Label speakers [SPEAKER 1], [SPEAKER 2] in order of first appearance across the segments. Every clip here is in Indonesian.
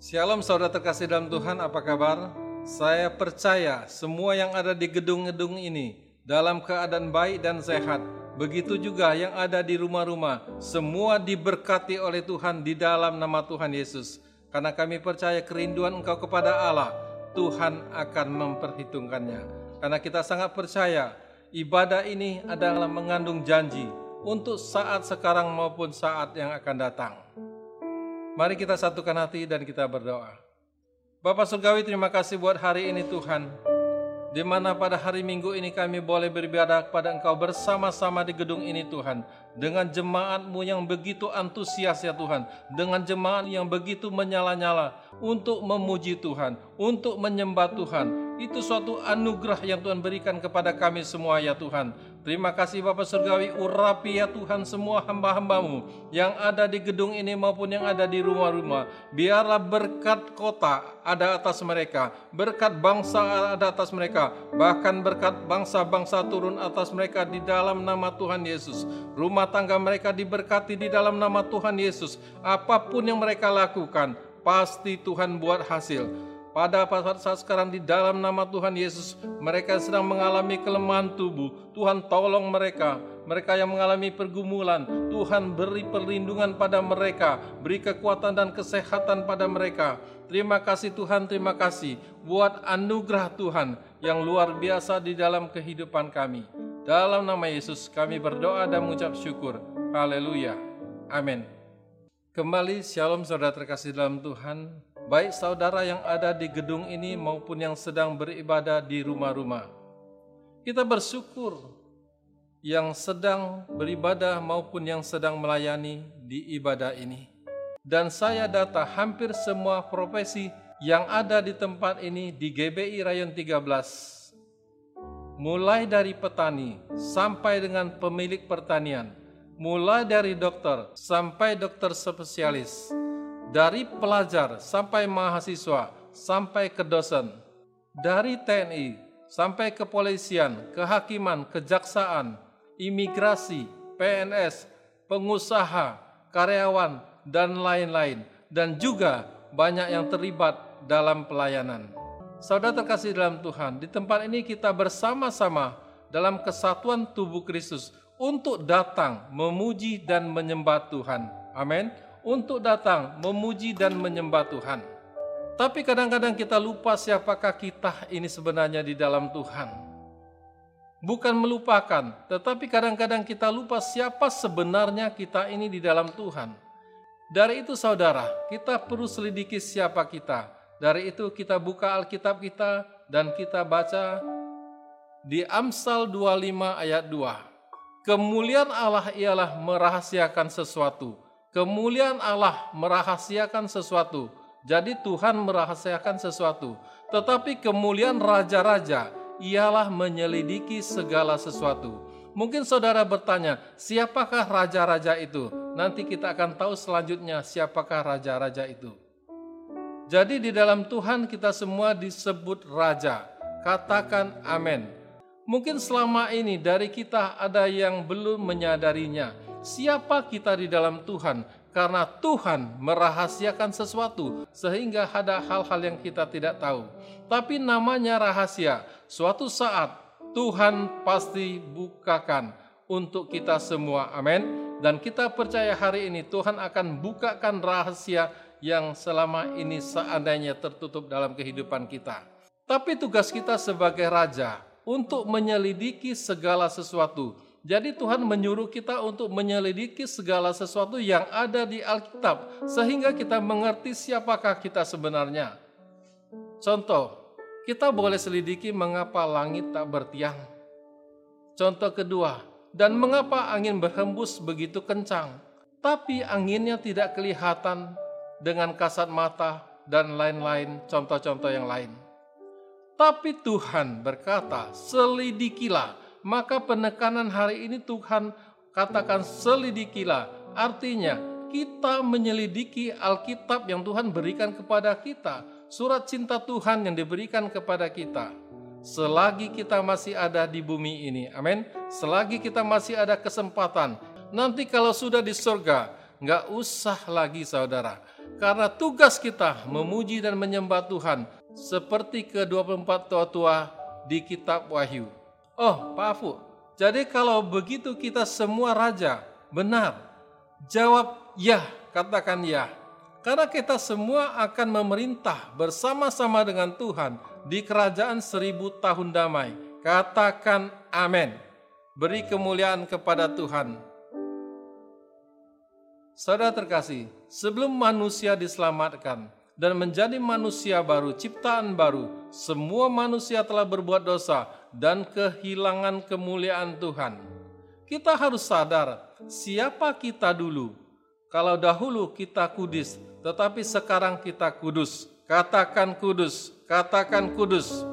[SPEAKER 1] Shalom saudara terkasih dalam Tuhan, apa kabar? Saya percaya semua yang ada di gedung-gedung ini dalam keadaan baik dan sehat. Begitu juga yang ada di rumah-rumah, semua diberkati oleh Tuhan di dalam nama Tuhan Yesus. Karena kami percaya kerinduan engkau kepada Allah, Tuhan akan memperhitungkannya. Karena kita sangat percaya ibadah ini adalah mengandung janji untuk saat sekarang maupun saat yang akan datang. Mari kita satukan hati dan kita berdoa. Bapak Surgawi terima kasih buat hari ini Tuhan. Di mana pada hari Minggu ini kami boleh beribadah kepada Engkau bersama-sama di gedung ini Tuhan. Dengan jemaatmu yang begitu antusias ya Tuhan. Dengan jemaat yang begitu menyala-nyala untuk memuji Tuhan. Untuk menyembah Tuhan. Itu suatu anugerah yang Tuhan berikan kepada kami semua ya Tuhan. Terima kasih Bapak Surgawi, urapi ya Tuhan semua hamba-hambamu yang ada di gedung ini maupun yang ada di rumah-rumah. Biarlah berkat kota ada atas mereka, berkat bangsa ada atas mereka, bahkan berkat bangsa-bangsa turun atas mereka di dalam nama Tuhan Yesus. Rumah tangga mereka diberkati di dalam nama Tuhan Yesus. Apa pun yang mereka lakukan, pasti Tuhan buat hasil. Pada saat sekarang di dalam nama Tuhan Yesus, mereka sedang mengalami kelemahan tubuh. Tuhan tolong mereka. Mereka yang mengalami pergumulan, Tuhan beri perlindungan pada mereka, beri kekuatan dan kesehatan pada mereka. Terima kasih Tuhan, terima kasih buat anugerah Tuhan yang luar biasa di dalam kehidupan kami. Dalam nama Yesus kami berdoa dan mengucap syukur. Haleluya. Amin. Kembali shalom saudara terkasih dalam Tuhan baik saudara yang ada di gedung ini maupun yang sedang beribadah di rumah-rumah. Kita bersyukur yang sedang beribadah maupun yang sedang melayani di ibadah ini. Dan saya data hampir semua profesi yang ada di tempat ini di GBI Rayon 13. Mulai dari petani sampai dengan pemilik pertanian, mulai dari dokter sampai dokter spesialis, dari pelajar sampai mahasiswa, sampai ke dosen, dari TNI sampai kepolisian, kehakiman, kejaksaan, imigrasi, PNS, pengusaha, karyawan, dan lain-lain, dan juga banyak yang terlibat dalam pelayanan. Saudara terkasih dalam Tuhan, di tempat ini kita bersama-sama dalam kesatuan tubuh Kristus untuk datang memuji dan menyembah Tuhan. Amin untuk datang memuji dan menyembah Tuhan. Tapi kadang-kadang kita lupa siapakah kita ini sebenarnya di dalam Tuhan. Bukan melupakan, tetapi kadang-kadang kita lupa siapa sebenarnya kita ini di dalam Tuhan. Dari itu saudara, kita perlu selidiki siapa kita. Dari itu kita buka Alkitab kita dan kita baca di Amsal 25 ayat 2. Kemuliaan Allah ialah merahasiakan sesuatu Kemuliaan Allah merahasiakan sesuatu. Jadi Tuhan merahasiakan sesuatu. Tetapi kemuliaan raja-raja ialah menyelidiki segala sesuatu. Mungkin saudara bertanya, siapakah raja-raja itu? Nanti kita akan tahu selanjutnya siapakah raja-raja itu. Jadi di dalam Tuhan kita semua disebut raja. Katakan amin. Mungkin selama ini dari kita ada yang belum menyadarinya siapa kita di dalam Tuhan karena Tuhan merahasiakan sesuatu sehingga ada hal-hal yang kita tidak tahu. Tapi namanya rahasia. Suatu saat Tuhan pasti bukakan untuk kita semua. Amin. Dan kita percaya hari ini Tuhan akan bukakan rahasia yang selama ini seandainya tertutup dalam kehidupan kita. Tapi tugas kita sebagai raja untuk menyelidiki segala sesuatu jadi Tuhan menyuruh kita untuk menyelidiki segala sesuatu yang ada di Alkitab sehingga kita mengerti siapakah kita sebenarnya. Contoh, kita boleh selidiki mengapa langit tak bertiang. Contoh kedua, dan mengapa angin berhembus begitu kencang, tapi anginnya tidak kelihatan dengan kasat mata dan lain-lain contoh-contoh yang lain. Tapi Tuhan berkata, selidikilah maka penekanan hari ini Tuhan katakan selidikilah. Artinya kita menyelidiki Alkitab yang Tuhan berikan kepada kita. Surat cinta Tuhan yang diberikan kepada kita. Selagi kita masih ada di bumi ini. Amin. Selagi kita masih ada kesempatan. Nanti kalau sudah di surga, nggak usah lagi saudara. Karena tugas kita memuji dan menyembah Tuhan seperti ke-24 tua-tua di kitab Wahyu. Oh, Pak Afu, jadi kalau begitu kita semua raja, benar. Jawab ya, katakan ya. Karena kita semua akan memerintah bersama-sama dengan Tuhan di kerajaan seribu tahun damai. Katakan amin. Beri kemuliaan kepada Tuhan. Saudara terkasih, sebelum manusia diselamatkan dan menjadi manusia baru, ciptaan baru, semua manusia telah berbuat dosa dan kehilangan kemuliaan Tuhan. Kita harus sadar siapa kita dulu. Kalau dahulu kita kudus, tetapi sekarang kita kudus. Katakan kudus, katakan kudus.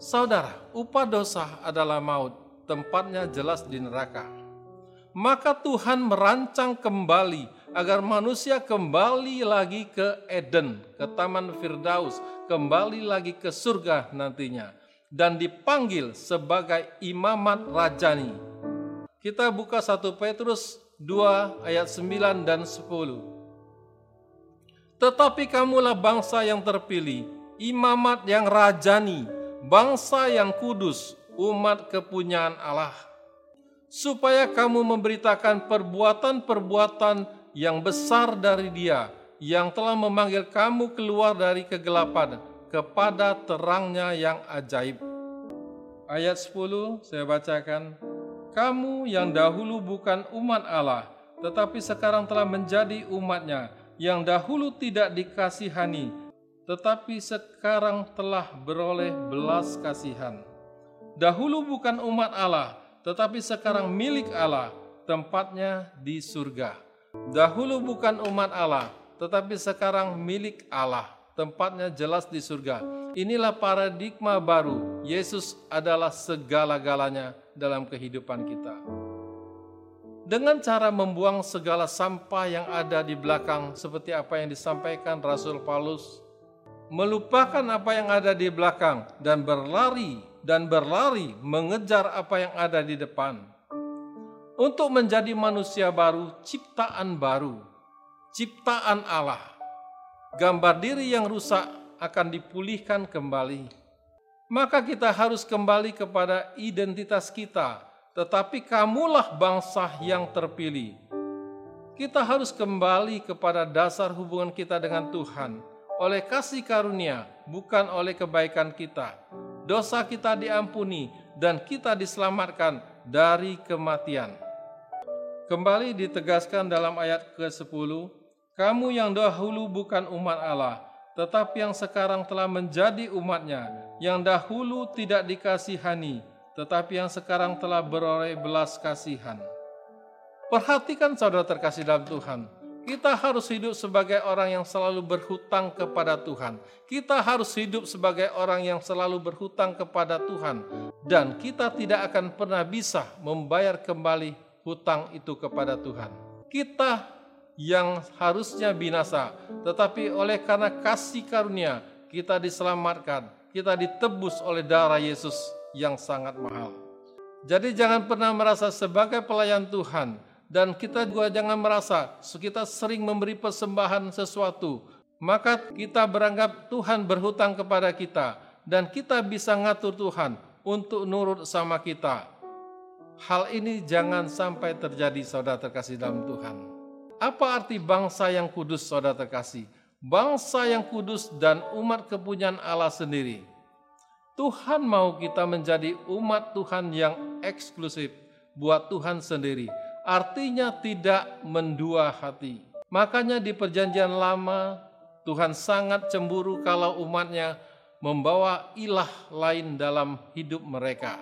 [SPEAKER 1] Saudara, upah dosa adalah maut, tempatnya jelas di neraka maka Tuhan merancang kembali agar manusia kembali lagi ke Eden, ke Taman Firdaus, kembali lagi ke surga nantinya dan dipanggil sebagai imamat rajani. Kita buka 1 Petrus 2 ayat 9 dan 10. Tetapi kamulah bangsa yang terpilih, imamat yang rajani, bangsa yang kudus, umat kepunyaan Allah supaya kamu memberitakan perbuatan-perbuatan yang besar dari Dia yang telah memanggil kamu keluar dari kegelapan kepada terangnya yang ajaib. Ayat 10 saya bacakan. Kamu yang dahulu bukan umat Allah, tetapi sekarang telah menjadi umatnya, yang dahulu tidak dikasihani, tetapi sekarang telah beroleh belas kasihan. Dahulu bukan umat Allah, tetapi sekarang milik Allah, tempatnya di surga. Dahulu bukan umat Allah, tetapi sekarang milik Allah, tempatnya jelas di surga. Inilah paradigma baru. Yesus adalah segala-galanya dalam kehidupan kita. Dengan cara membuang segala sampah yang ada di belakang, seperti apa yang disampaikan Rasul Paulus, melupakan apa yang ada di belakang dan berlari dan berlari mengejar apa yang ada di depan. Untuk menjadi manusia baru, ciptaan baru, ciptaan Allah. Gambar diri yang rusak akan dipulihkan kembali. Maka kita harus kembali kepada identitas kita, tetapi kamulah bangsa yang terpilih. Kita harus kembali kepada dasar hubungan kita dengan Tuhan oleh kasih karunia, bukan oleh kebaikan kita dosa kita diampuni, dan kita diselamatkan dari kematian. Kembali ditegaskan dalam ayat ke-10, kamu yang dahulu bukan umat Allah, tetapi yang sekarang telah menjadi umatnya, yang dahulu tidak dikasihani, tetapi yang sekarang telah beroleh belas kasihan. Perhatikan saudara terkasih dalam Tuhan, kita harus hidup sebagai orang yang selalu berhutang kepada Tuhan. Kita harus hidup sebagai orang yang selalu berhutang kepada Tuhan, dan kita tidak akan pernah bisa membayar kembali hutang itu kepada Tuhan. Kita yang harusnya binasa, tetapi oleh karena kasih karunia, kita diselamatkan, kita ditebus oleh darah Yesus yang sangat mahal. Jadi, jangan pernah merasa sebagai pelayan Tuhan dan kita juga jangan merasa kita sering memberi persembahan sesuatu, maka kita beranggap Tuhan berhutang kepada kita dan kita bisa ngatur Tuhan untuk nurut sama kita. Hal ini jangan sampai terjadi saudara terkasih dalam Tuhan. Apa arti bangsa yang kudus saudara terkasih? Bangsa yang kudus dan umat kepunyaan Allah sendiri. Tuhan mau kita menjadi umat Tuhan yang eksklusif buat Tuhan sendiri artinya tidak mendua hati. Makanya di perjanjian lama Tuhan sangat cemburu kalau umatnya membawa ilah lain dalam hidup mereka.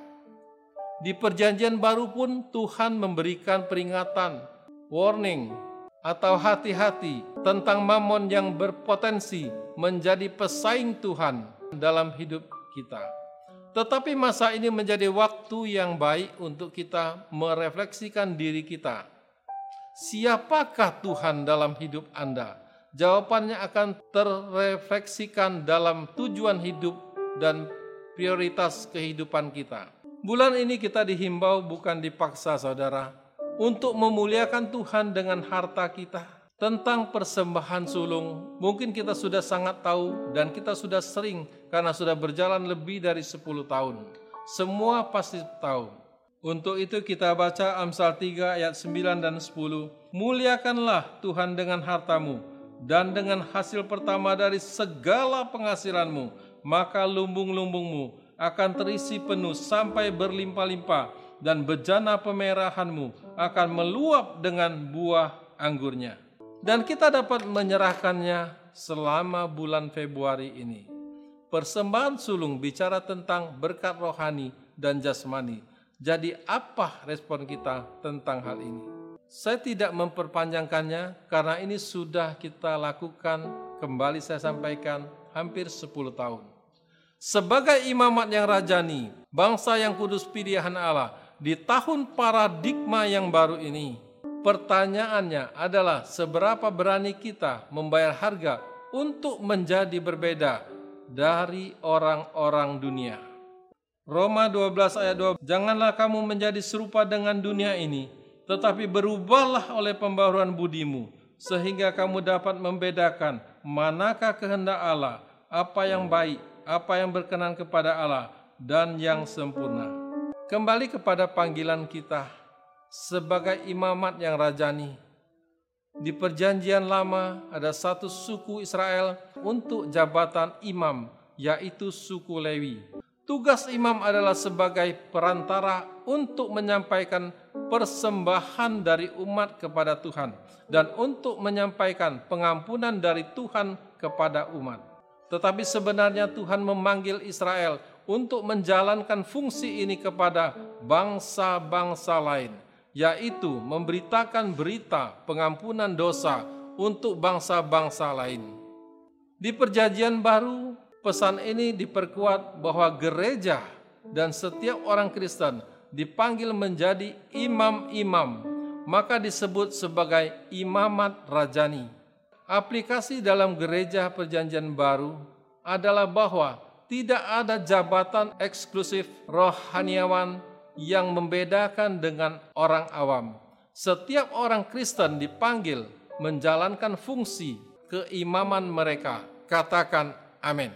[SPEAKER 1] Di perjanjian baru pun Tuhan memberikan peringatan, warning, atau hati-hati tentang mamon yang berpotensi menjadi pesaing Tuhan dalam hidup kita. Tetapi masa ini menjadi waktu yang baik untuk kita merefleksikan diri kita. Siapakah Tuhan dalam hidup Anda? Jawabannya akan terrefleksikan dalam tujuan hidup dan prioritas kehidupan kita. Bulan ini kita dihimbau bukan dipaksa saudara, untuk memuliakan Tuhan dengan harta kita. Tentang persembahan sulung, mungkin kita sudah sangat tahu dan kita sudah sering karena sudah berjalan lebih dari 10 tahun. Semua pasti tahu. Untuk itu kita baca Amsal 3 ayat 9 dan 10. Muliakanlah Tuhan dengan hartamu dan dengan hasil pertama dari segala penghasilanmu, maka lumbung-lumbungmu akan terisi penuh sampai berlimpah-limpah dan bejana pemerahanmu akan meluap dengan buah anggurnya. Dan kita dapat menyerahkannya selama bulan Februari ini. Persembahan sulung bicara tentang berkat rohani dan jasmani. Jadi apa respon kita tentang hal ini? Saya tidak memperpanjangkannya karena ini sudah kita lakukan kembali saya sampaikan hampir 10 tahun. Sebagai imamat yang rajani, bangsa yang kudus pilihan Allah, di tahun paradigma yang baru ini, pertanyaannya adalah seberapa berani kita membayar harga untuk menjadi berbeda dari orang-orang dunia. Roma 12 ayat 2, Janganlah kamu menjadi serupa dengan dunia ini, tetapi berubahlah oleh pembaruan budimu, sehingga kamu dapat membedakan manakah kehendak Allah, apa yang baik, apa yang berkenan kepada Allah dan yang sempurna. Kembali kepada panggilan kita sebagai imamat yang rajani. Di perjanjian lama ada satu suku Israel untuk jabatan imam, yaitu suku Lewi. Tugas imam adalah sebagai perantara untuk menyampaikan persembahan dari umat kepada Tuhan dan untuk menyampaikan pengampunan dari Tuhan kepada umat. Tetapi sebenarnya Tuhan memanggil Israel untuk menjalankan fungsi ini kepada bangsa-bangsa lain, yaitu memberitakan berita pengampunan dosa untuk bangsa-bangsa lain. Di Perjanjian Baru, pesan ini diperkuat bahwa gereja dan setiap orang Kristen dipanggil menjadi imam-imam, maka disebut sebagai imamat rajani. Aplikasi dalam gereja Perjanjian Baru adalah bahwa tidak ada jabatan eksklusif rohaniawan yang membedakan dengan orang awam. Setiap orang Kristen dipanggil menjalankan fungsi keimaman mereka. Katakan amin.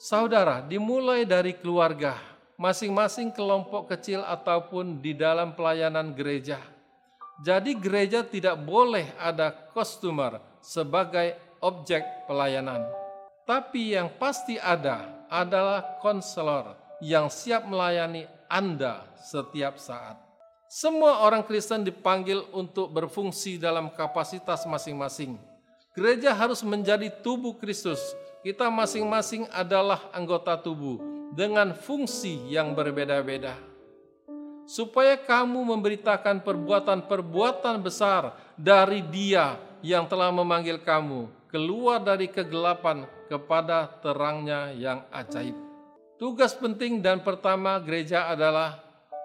[SPEAKER 1] Saudara, dimulai dari keluarga, masing-masing kelompok kecil ataupun di dalam pelayanan gereja. Jadi gereja tidak boleh ada customer sebagai objek pelayanan. Tapi yang pasti ada adalah konselor yang siap melayani Anda setiap saat. Semua orang Kristen dipanggil untuk berfungsi dalam kapasitas masing-masing. Gereja harus menjadi tubuh Kristus. Kita masing-masing adalah anggota tubuh dengan fungsi yang berbeda-beda. Supaya kamu memberitakan perbuatan-perbuatan besar dari Dia yang telah memanggil kamu keluar dari kegelapan kepada terangnya yang ajaib. Tugas penting dan pertama gereja adalah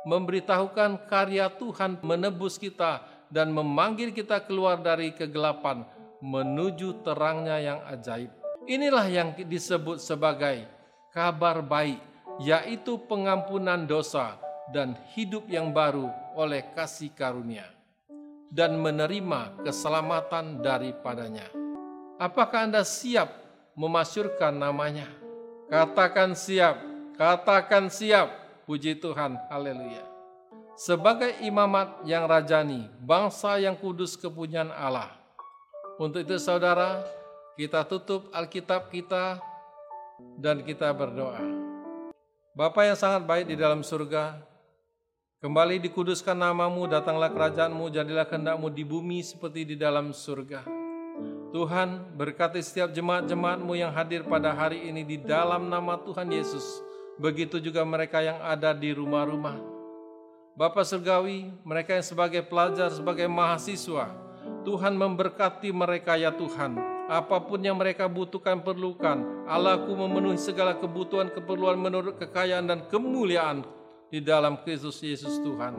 [SPEAKER 1] memberitahukan karya Tuhan menebus kita dan memanggil kita keluar dari kegelapan menuju terangnya yang ajaib. Inilah yang disebut sebagai kabar baik, yaitu pengampunan dosa dan hidup yang baru oleh kasih karunia dan menerima keselamatan daripadanya. Apakah Anda siap memasyurkan namanya? Katakan siap, katakan siap, puji Tuhan, haleluya. Sebagai imamat yang rajani, bangsa yang kudus kepunyaan Allah. Untuk itu saudara, kita tutup Alkitab kita dan kita berdoa. Bapa yang sangat baik di dalam surga, Kembali dikuduskan namamu, datanglah kerajaanmu, jadilah kehendakmu di bumi seperti di dalam surga. Tuhan berkati setiap jemaat-jemaatmu yang hadir pada hari ini di dalam nama Tuhan Yesus. Begitu juga mereka yang ada di rumah-rumah. Bapak Surgawi, mereka yang sebagai pelajar, sebagai mahasiswa, Tuhan memberkati mereka ya Tuhan. Apa pun yang mereka butuhkan perlukan, Allahku memenuhi segala kebutuhan keperluan menurut kekayaan dan kemuliaan di dalam Kristus Yesus Tuhan.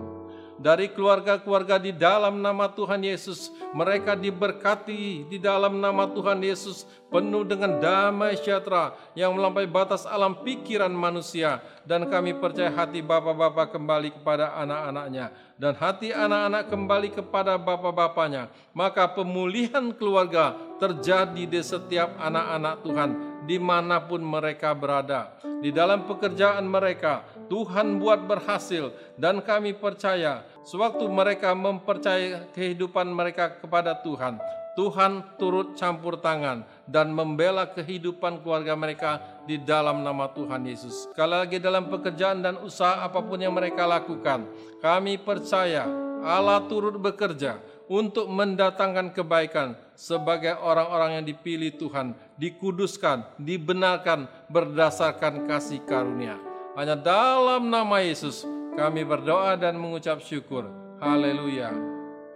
[SPEAKER 1] Dari keluarga-keluarga di dalam nama Tuhan Yesus. Mereka diberkati di dalam nama Tuhan Yesus, penuh dengan damai sejahtera yang melampaui batas alam pikiran manusia. Dan kami percaya hati bapak-bapak kembali kepada anak-anaknya, dan hati anak-anak kembali kepada bapak-bapaknya. Maka pemulihan keluarga terjadi di setiap anak-anak Tuhan, di mana pun mereka berada. Di dalam pekerjaan mereka, Tuhan buat berhasil dan kami percaya sewaktu mereka mempercayai kehidupan mereka kepada Tuhan, Tuhan turut campur tangan dan membela kehidupan keluarga mereka di dalam nama Tuhan Yesus. Sekali lagi dalam pekerjaan dan usaha apa pun yang mereka lakukan, kami percaya Allah turut bekerja untuk mendatangkan kebaikan sebagai orang-orang yang dipilih Tuhan, dikuduskan, dibenarkan berdasarkan kasih karunia. Hanya dalam nama Yesus kami berdoa dan mengucap syukur. Haleluya.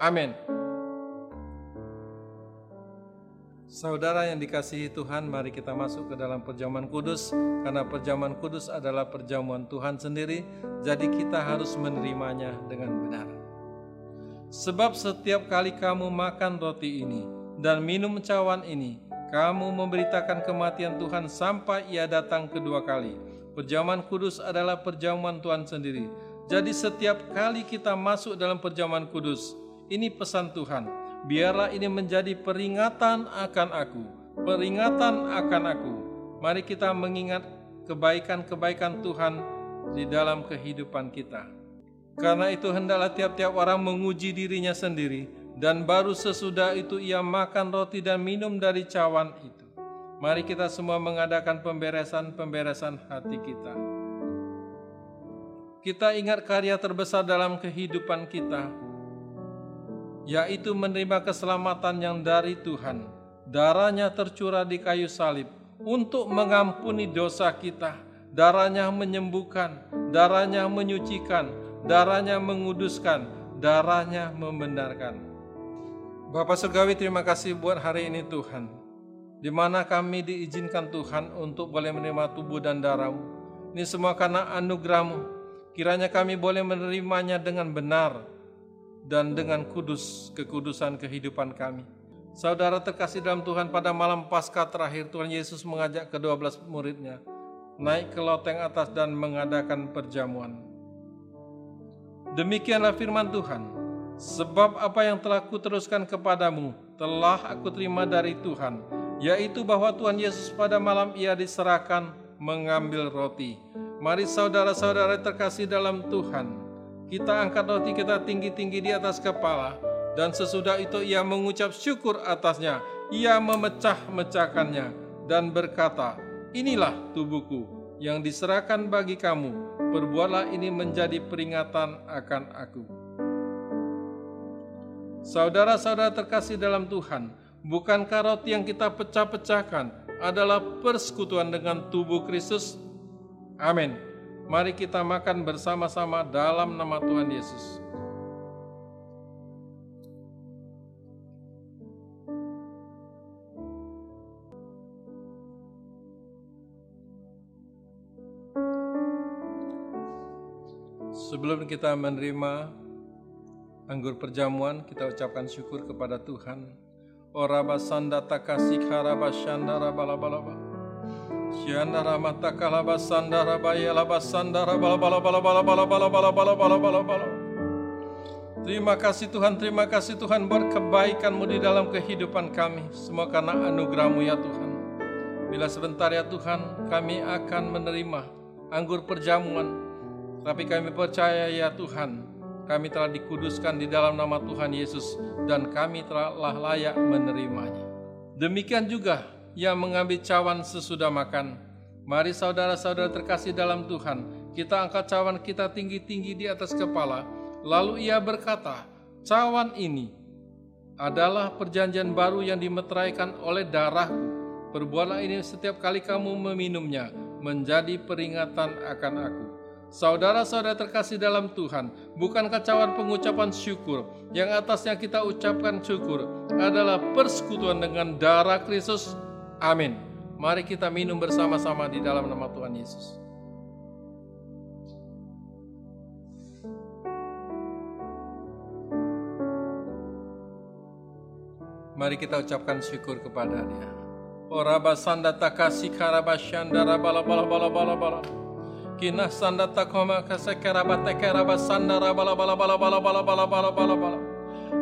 [SPEAKER 1] Amin. Saudara yang dikasihi Tuhan, mari kita masuk ke dalam perjamuan kudus karena perjamuan kudus adalah perjamuan Tuhan sendiri, jadi kita harus menerimanya dengan benar. Sebab setiap kali kamu makan roti ini dan minum cawan ini, kamu memberitakan kematian Tuhan sampai ia datang kedua kali. Perjamuan kudus adalah perjamuan Tuhan sendiri. Jadi setiap kali kita masuk dalam perjamuan kudus, ini pesan Tuhan. Biarlah ini menjadi peringatan akan aku, peringatan akan aku. Mari kita mengingat kebaikan-kebaikan Tuhan di dalam kehidupan kita. Karena itu hendaklah tiap-tiap orang menguji dirinya sendiri dan baru sesudah itu ia makan roti dan minum dari cawan itu. Mari kita semua mengadakan pemberesan-pemberesan hati kita. Kita ingat karya terbesar dalam kehidupan kita, yaitu menerima keselamatan yang dari Tuhan. Darahnya tercurah di kayu salib untuk mengampuni dosa kita. Darahnya menyembuhkan, darahnya menyucikan, darahnya menguduskan, darahnya membenarkan. Bapak Surgawi terima kasih buat hari ini Tuhan di mana kami diizinkan Tuhan untuk boleh menerima tubuh dan darahmu. Ini semua karena anugerahmu. Kiranya kami boleh menerimanya dengan benar dan dengan kudus kekudusan kehidupan kami. Saudara terkasih dalam Tuhan pada malam pasca terakhir Tuhan Yesus mengajak kedua belas muridnya naik ke loteng atas dan mengadakan perjamuan. Demikianlah firman Tuhan, sebab apa yang telah kuteruskan kepadamu telah aku terima dari Tuhan, yaitu bahwa Tuhan Yesus pada malam ia diserahkan mengambil roti. Mari saudara-saudara terkasih dalam Tuhan, kita angkat roti kita tinggi-tinggi di atas kepala, dan sesudah itu ia mengucap syukur atasnya, ia memecah-mecahkannya, dan berkata, Inilah tubuhku yang diserahkan bagi kamu, perbuatlah ini menjadi peringatan akan aku. Saudara-saudara terkasih dalam Tuhan, Bukankah roti yang kita pecah-pecahkan adalah persekutuan dengan tubuh Kristus? Amin. Mari kita makan bersama-sama dalam nama Tuhan Yesus. Sebelum kita menerima anggur perjamuan, kita ucapkan syukur kepada Tuhan Oraba sanda takasik haraba shandara balabalaba. Shandara mata kalaba sandara bayalaba. Terima kasih Tuhan, terima kasih Tuhan di dalam kehidupan kami. Semua karena anugerahmu ya Tuhan. Bila sebentar ya Tuhan, kami akan menerima anggur perjamuan. Tapi kami percaya ya Tuhan, kami telah dikuduskan di dalam nama Tuhan Yesus dan kami telah layak menerimanya. Demikian juga yang mengambil cawan sesudah makan. Mari saudara-saudara terkasih dalam Tuhan, kita angkat cawan kita tinggi-tinggi di atas kepala. Lalu ia berkata, cawan ini adalah perjanjian baru yang dimeteraikan oleh darahku. Perbuatlah ini setiap kali kamu meminumnya, menjadi peringatan akan aku. Saudara-saudara terkasih dalam Tuhan, bukankah cawan pengucapan syukur yang atasnya kita ucapkan syukur adalah persekutuan dengan darah Kristus. Amin. Mari kita minum bersama-sama di dalam nama Tuhan Yesus. Mari kita ucapkan syukur kepada Dia. Oraba datakasi takasi darabala bala bala bala bala. bala. Kina sanda takoma kasekaraba tekaraba sanda rabala bala bala bala bala bala bala bala bala.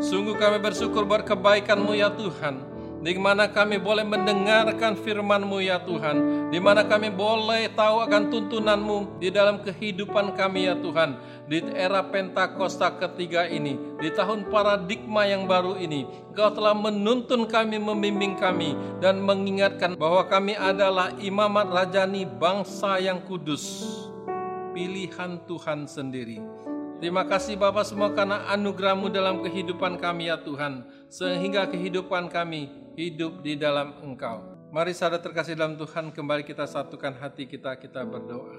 [SPEAKER 1] Sungguh kami bersyukur buat kebaikan-Mu ya Tuhan di mana kami boleh mendengarkan firman-Mu ya Tuhan, di mana kami boleh tahu akan tuntunan-Mu di dalam kehidupan kami ya Tuhan, di era Pentakosta ketiga ini, di tahun paradigma yang baru ini, Engkau telah menuntun kami, membimbing kami, dan mengingatkan bahwa kami adalah imamat rajani bangsa yang kudus, pilihan Tuhan sendiri. Terima kasih Bapak semua karena anugerahmu dalam kehidupan kami ya Tuhan. Sehingga kehidupan kami hidup di dalam Engkau. Mari saudara terkasih dalam Tuhan, kembali kita satukan hati kita, kita berdoa.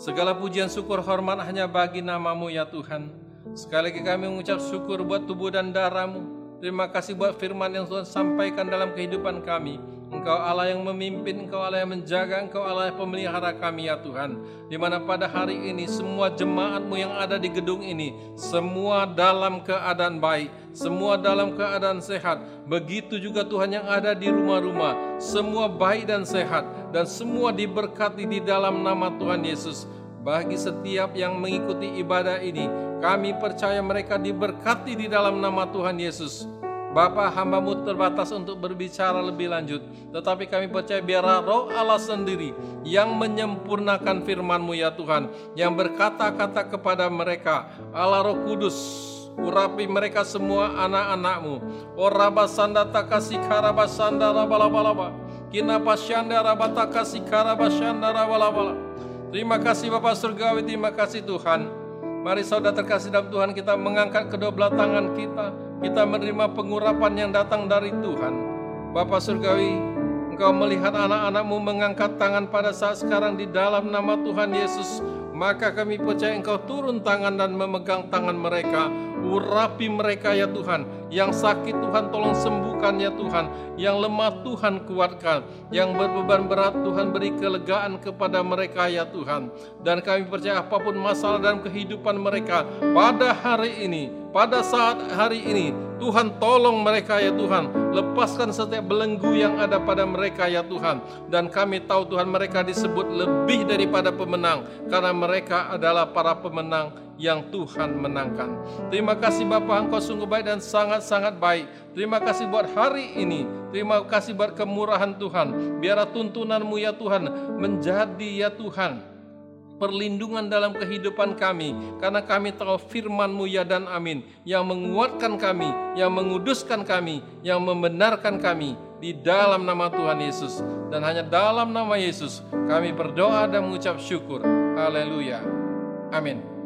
[SPEAKER 1] Segala pujian syukur hormat hanya bagi namamu ya Tuhan. Sekali lagi kami mengucap syukur buat tubuh dan darahmu. Terima kasih buat firman yang Tuhan sampaikan dalam kehidupan kami. Engkau Allah yang memimpin, Engkau Allah yang menjaga, Engkau Allah yang pemelihara kami ya Tuhan. Di mana pada hari ini semua jemaatmu yang ada di gedung ini, semua dalam keadaan baik, semua dalam keadaan sehat. Begitu juga Tuhan yang ada di rumah-rumah, semua baik dan sehat, dan semua diberkati di dalam nama Tuhan Yesus. Bagi setiap yang mengikuti ibadah ini, kami percaya mereka diberkati di dalam nama Tuhan Yesus Bapak hambamu terbatas untuk berbicara lebih lanjut. Tetapi kami percaya biarlah roh Allah sendiri yang menyempurnakan firmanmu ya Tuhan. Yang berkata-kata kepada mereka, Allah roh kudus, urapi mereka semua anak-anakmu. O rabasanda takasi karabasanda rabalabalaba. Kina pasyanda rabatakasi karabasanda rabalabala. Terima kasih Bapak Surgawi, terima kasih Tuhan. Mari saudara terkasih dalam Tuhan kita mengangkat kedua belah tangan kita kita menerima pengurapan yang datang dari Tuhan. Bapak Surgawi, Engkau melihat anak-anakmu mengangkat tangan pada saat sekarang di dalam nama Tuhan Yesus maka kami percaya Engkau turun tangan dan memegang tangan mereka. Urapi mereka ya Tuhan. Yang sakit Tuhan tolong sembuhkan ya Tuhan. Yang lemah Tuhan kuatkan. Yang berbeban berat Tuhan beri kelegaan kepada mereka ya Tuhan. Dan kami percaya apa pun masalah dalam kehidupan mereka pada hari ini, pada saat hari ini, Tuhan tolong mereka ya Tuhan. Lepaskan setiap belenggu yang ada pada mereka ya Tuhan. Dan kami tahu Tuhan mereka disebut lebih daripada pemenang. Karena mereka adalah para pemenang yang Tuhan menangkan. Terima kasih Bapak Engkau sungguh baik dan sangat-sangat baik. Terima kasih buat hari ini. Terima kasih buat kemurahan Tuhan. Biarlah tuntunanmu ya Tuhan menjadi ya Tuhan perlindungan dalam kehidupan kami karena kami tahu firman-Mu ya dan amin yang menguatkan kami, yang menguduskan kami, yang membenarkan kami di dalam nama Tuhan Yesus dan hanya dalam nama Yesus kami berdoa dan mengucap syukur. Haleluya. Amin.